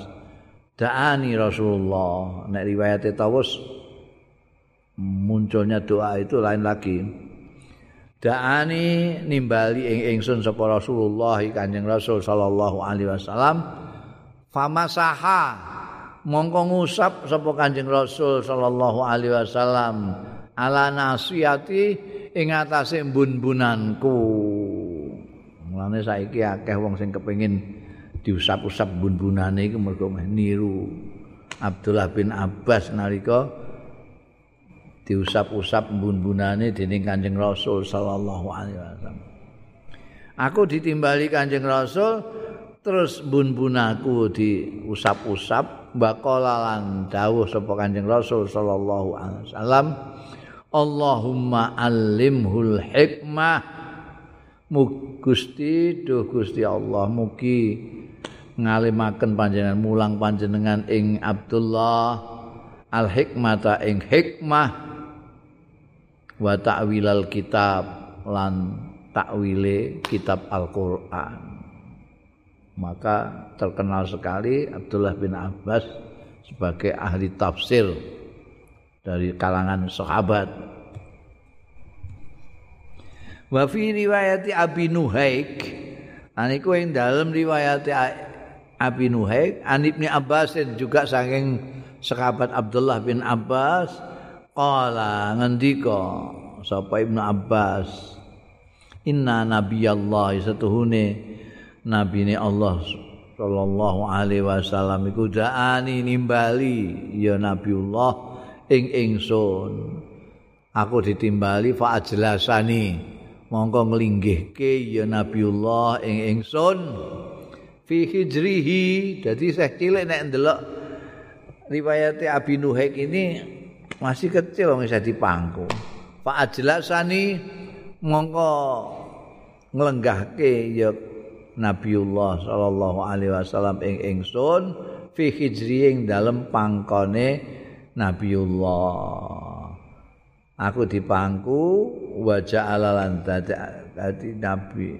da'ani Rasulullah. Nek riwayat tawus munculnya doa itu lain lagi. Da'ani nimbali ing ingsun sapa Rasulullah Kanjeng Rasul sallallahu alaihi wasallam famasaha mongko ngusap sapa Kanjeng Rasul sallallahu alaihi wasallam ala nasiyati ing atase bun-bunanku Mulane saiki akeh wong sing kepengin diusap-usap bun-bunane iku mergo niru Abdullah bin Abbas nalika diusap-usap bun-bunane dening Kanjeng Rasul sallallahu alaihi wasallam. Aku ditimbali Kanjeng Rasul terus bun-bunaku diusap-usap bakola lan dawuh sapa Kanjeng Rasul sallallahu alaihi wasallam Allahumma allimhul hikmah Gusti duh Gusti Allah mugi ngalimaken panjenengan mulang panjenengan ing Abdullah al hikmata ing hikmah wa ta'wilal kitab lan takwile kitab Al-Qur'an. Maka terkenal sekali Abdullah bin Abbas sebagai ahli tafsir dari kalangan sahabat Wa fi riwayati Abi Nuhaik. Aniku ing dalam riwayat Abi Nuhaik. An Ibnu Abbas juga saking sahabat Abdullah bin Abbas qala ngendika sapa Ibnu Abbas? Inna nabiyallah setuhune nabine Allah sallallahu alaihi wasallam iku daani nimbali ya nabiullah ing ingsun. Aku ditimbali fa ajlasani mongko nglinggihke ya nabiullah ing ingsun fi hijrihi dadi saya cilik nek ndelok riwayat Abi Nuhaik ini masih kecil wong bisa dipangku fa ajlasani mongko nglenggahke ya Nabiullah sallallahu alaihi wasallam ing ingsun fi hijri ing dalem pangkone Nabiullah. Aku dipangku wajah alalan dadi nabi.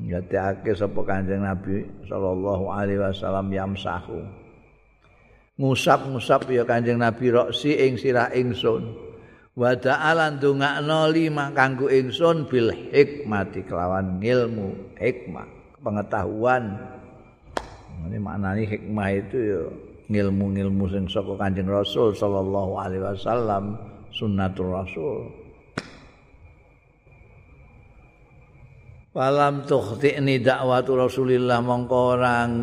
Ngatake sapa Kanjeng Nabi sallallahu alaihi wasallam yamsahu. Ngusap-ngusap ya Kanjeng Nabi roksi ing sirah ingsun. wa ta'ala ndongakno lima kanggo ingsun bil hikmati kelawan ilmu hikmah pengetahuan ini maknanya hikmah itu ya ilmu-ilmu sing saka Kanjeng Rasul sallallahu alaihi wasallam sunnatul rasul Falam tukhti'ni dakwatu Rasulillah mongko orang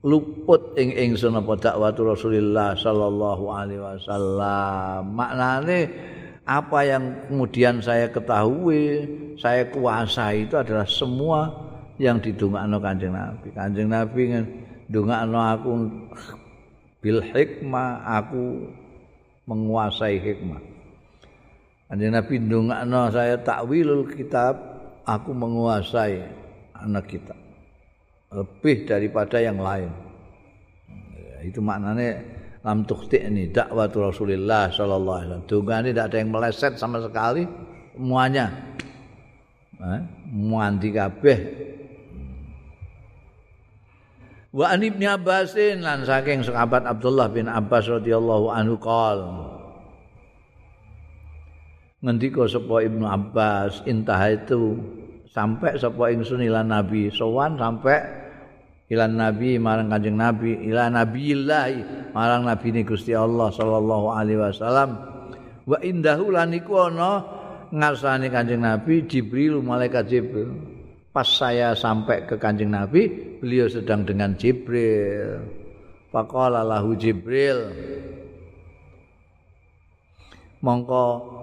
luput ing ingsun apa dakwatu Rasulullah sallallahu alaihi wasallam. Maknane apa yang kemudian saya ketahui, saya kuasai itu adalah semua yang didongakno Kanjeng Nabi. Kanjeng Nabi ndongakno aku bil hikmah, aku menguasai hikmah. Kanjeng Nabi ndongakno saya takwilul kitab, aku menguasai anak kitab. lebih daripada yang lain. Itu maknanya lam tukti ini dakwah Rasulullah sallallahu alaihi wasallam. Dunga ini tidak ada yang meleset sama sekali semuanya. Eh, muanti kabeh. Wa an Ibnu Abbasin lan saking sahabat Abdullah bin Abbas radhiyallahu anhu qol. Ngendika sapa Ibnu Abbas intah itu sampai sapa ingsun ila Nabi. Sowan sampai ilan nabi marang kanjeng nabi ila nabiillah marang nabi ni Gusti Allah sallallahu alaihi wasallam. Wa indahu lan iku ana ngarsane kanjeng nabi Jibril malaikat Jibril. Pas saya sampai ke kanjeng nabi beliau sedang dengan Jibril. Faqala lahu Jibril mongko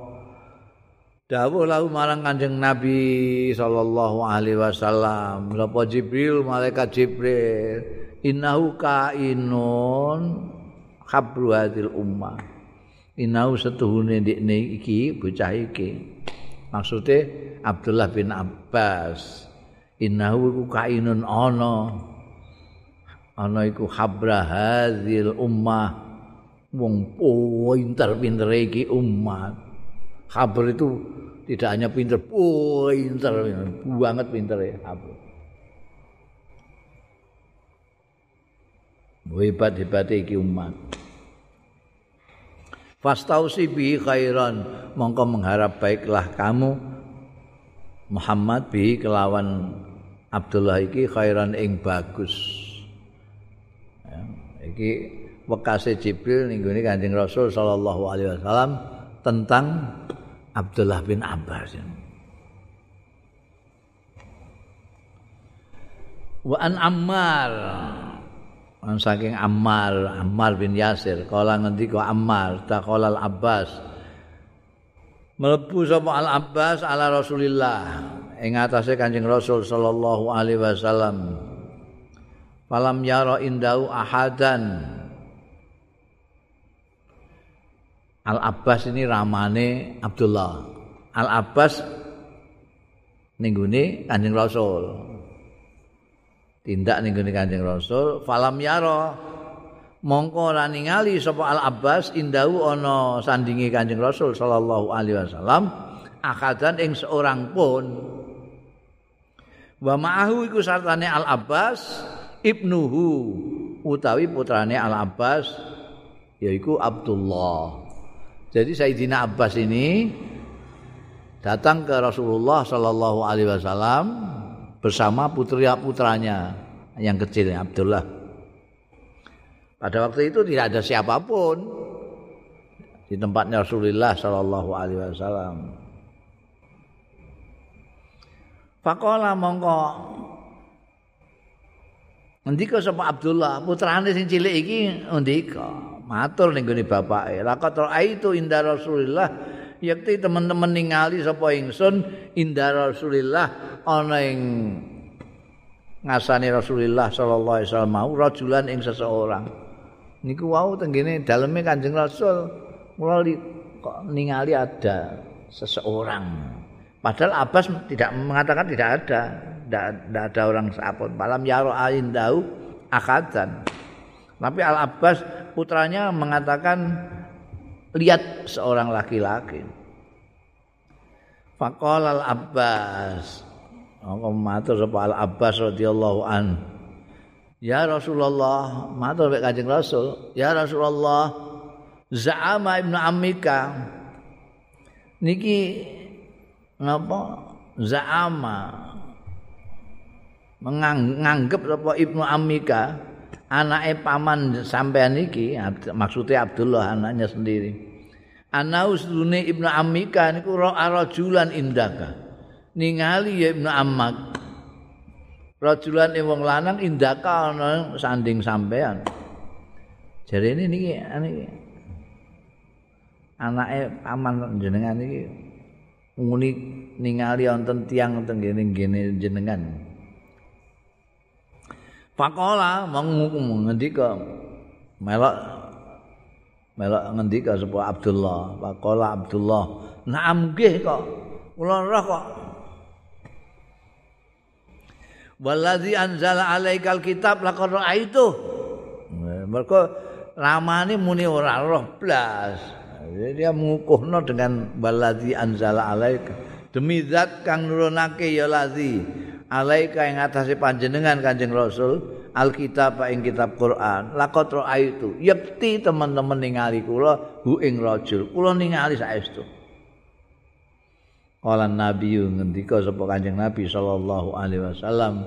dawuh lahu marang Kanjeng Nabi sallallahu alaihi wasallam sapa Jibril malaikat Jibril innahu kainun khabru hadil ummah. Innahu setuhune ndekne iki bocah iki. Maksude Abdullah bin Abbas innahu iku kainun ana ana iku khabra hadil ummah. Wong pinter-pinter iki umat. Khabar itu tidak hanya pinter, pinter, banget pinter ya Abu. Hebat hebat iki umat. Fastausi bi khairan mongko mengharap baiklah kamu Muhammad bi kelawan Abdullah iki khairan ing bagus. Ya, iki wekase Jibril ning Kanjeng Rasul sallallahu alaihi wasallam tentang Abdullah bin Abbas. Wa an Ammar. An saking Ammar, Ammar bin Yasir. Kala ngendika Ammar, taqala Al-Abbas. Melebu sapa Al-Abbas ala Rasulillah ing atase Kanjeng Rasul sallallahu alaihi wasallam. Falam yara indau ahadan Al Abbas ini ramane Abdullah. Al Abbas ninggune Kanjeng Rasul. Tindak ninggune Kanjeng Rasul, falam yaro mongko ora ningali sapa Al Abbas indahu ana sandingi Kanjeng Rasul sallallahu alaihi wasallam akadan ing seorang pun. Wa ma'ahu iku sartane Al Abbas ibnuhu utawi putrane Al Abbas yaiku Abdullah. Jadi Sayyidina Abbas ini datang ke Rasulullah Sallallahu Alaihi Wasallam bersama putri putranya yang kecil Abdullah. Pada waktu itu tidak ada siapa pun di tempatnya Rasulullah sallallahu alaihi wasallam. Fakola mongko Ngendika sapa Abdullah, putrane sing cilik iki ngendika, matur ning gone bapake. Laqad itu inda Rasulillah yakti teman-teman ningali sapa ingsun inda Rasulillah ana ing ngasani Rasulullah sallallahu alaihi wasallam rajulan ing seseorang. Niku wau tenggene daleme Kanjeng Rasul kula kok ningali ada seseorang. Padahal Abbas tidak mengatakan tidak ada. tidak ada orang sapun. Malam yaro ain dau akadan. Tapi Al Abbas putranya mengatakan lihat seorang laki-laki. Fakol Al Abbas. Aku matur sapa Al Abbas radhiyallahu an. Ya Rasulullah, matur mek Kanjeng Rasul. Ya Rasulullah, za'ama ibnu Amika. Niki ngapa? Za'ama menganggap apa Ibnu Amika anake paman sampean iki maksudnya Abdullah anaknya sendiri. Anausune Ibnu Amika niku rajulan indaka. Ningali ya Ibnu Ammak. Rajulan wong lanang indaka ana sanding sampean jare ini niki anake anake paman jenengan iki nguni ningali wonten tiyang teng ngene jenengan Pakola menghukum ngendika melok melok ngendika sapa Abdullah. Pakola Abdullah, "Na'am nggih kok. Kula roh kok." Wallazi anzala alaikal kitab laqad ra'aitu. Mergo ramane muni ora roh blas. Jadi dia mengukuhno dengan wallazi anzala alaika. Demi zat kang nurunake ya lazi. Alaika ing atase panjenengan Kanjeng Rasul Alkitab ing kitab Quran. Laqad raaitu yakti teman-teman ningali kula hu ing rajul. Kula ningali saestu. Kala Nabi ngendika sapa Kanjeng Nabi sallallahu alaihi wasallam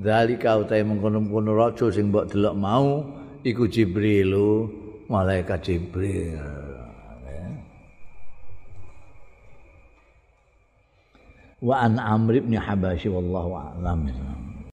zalika utahe mengkono-kono rajul sing mbok delok mau iku Jibril malaikat Jibril وعن عمرو بن حباشي والله أعلم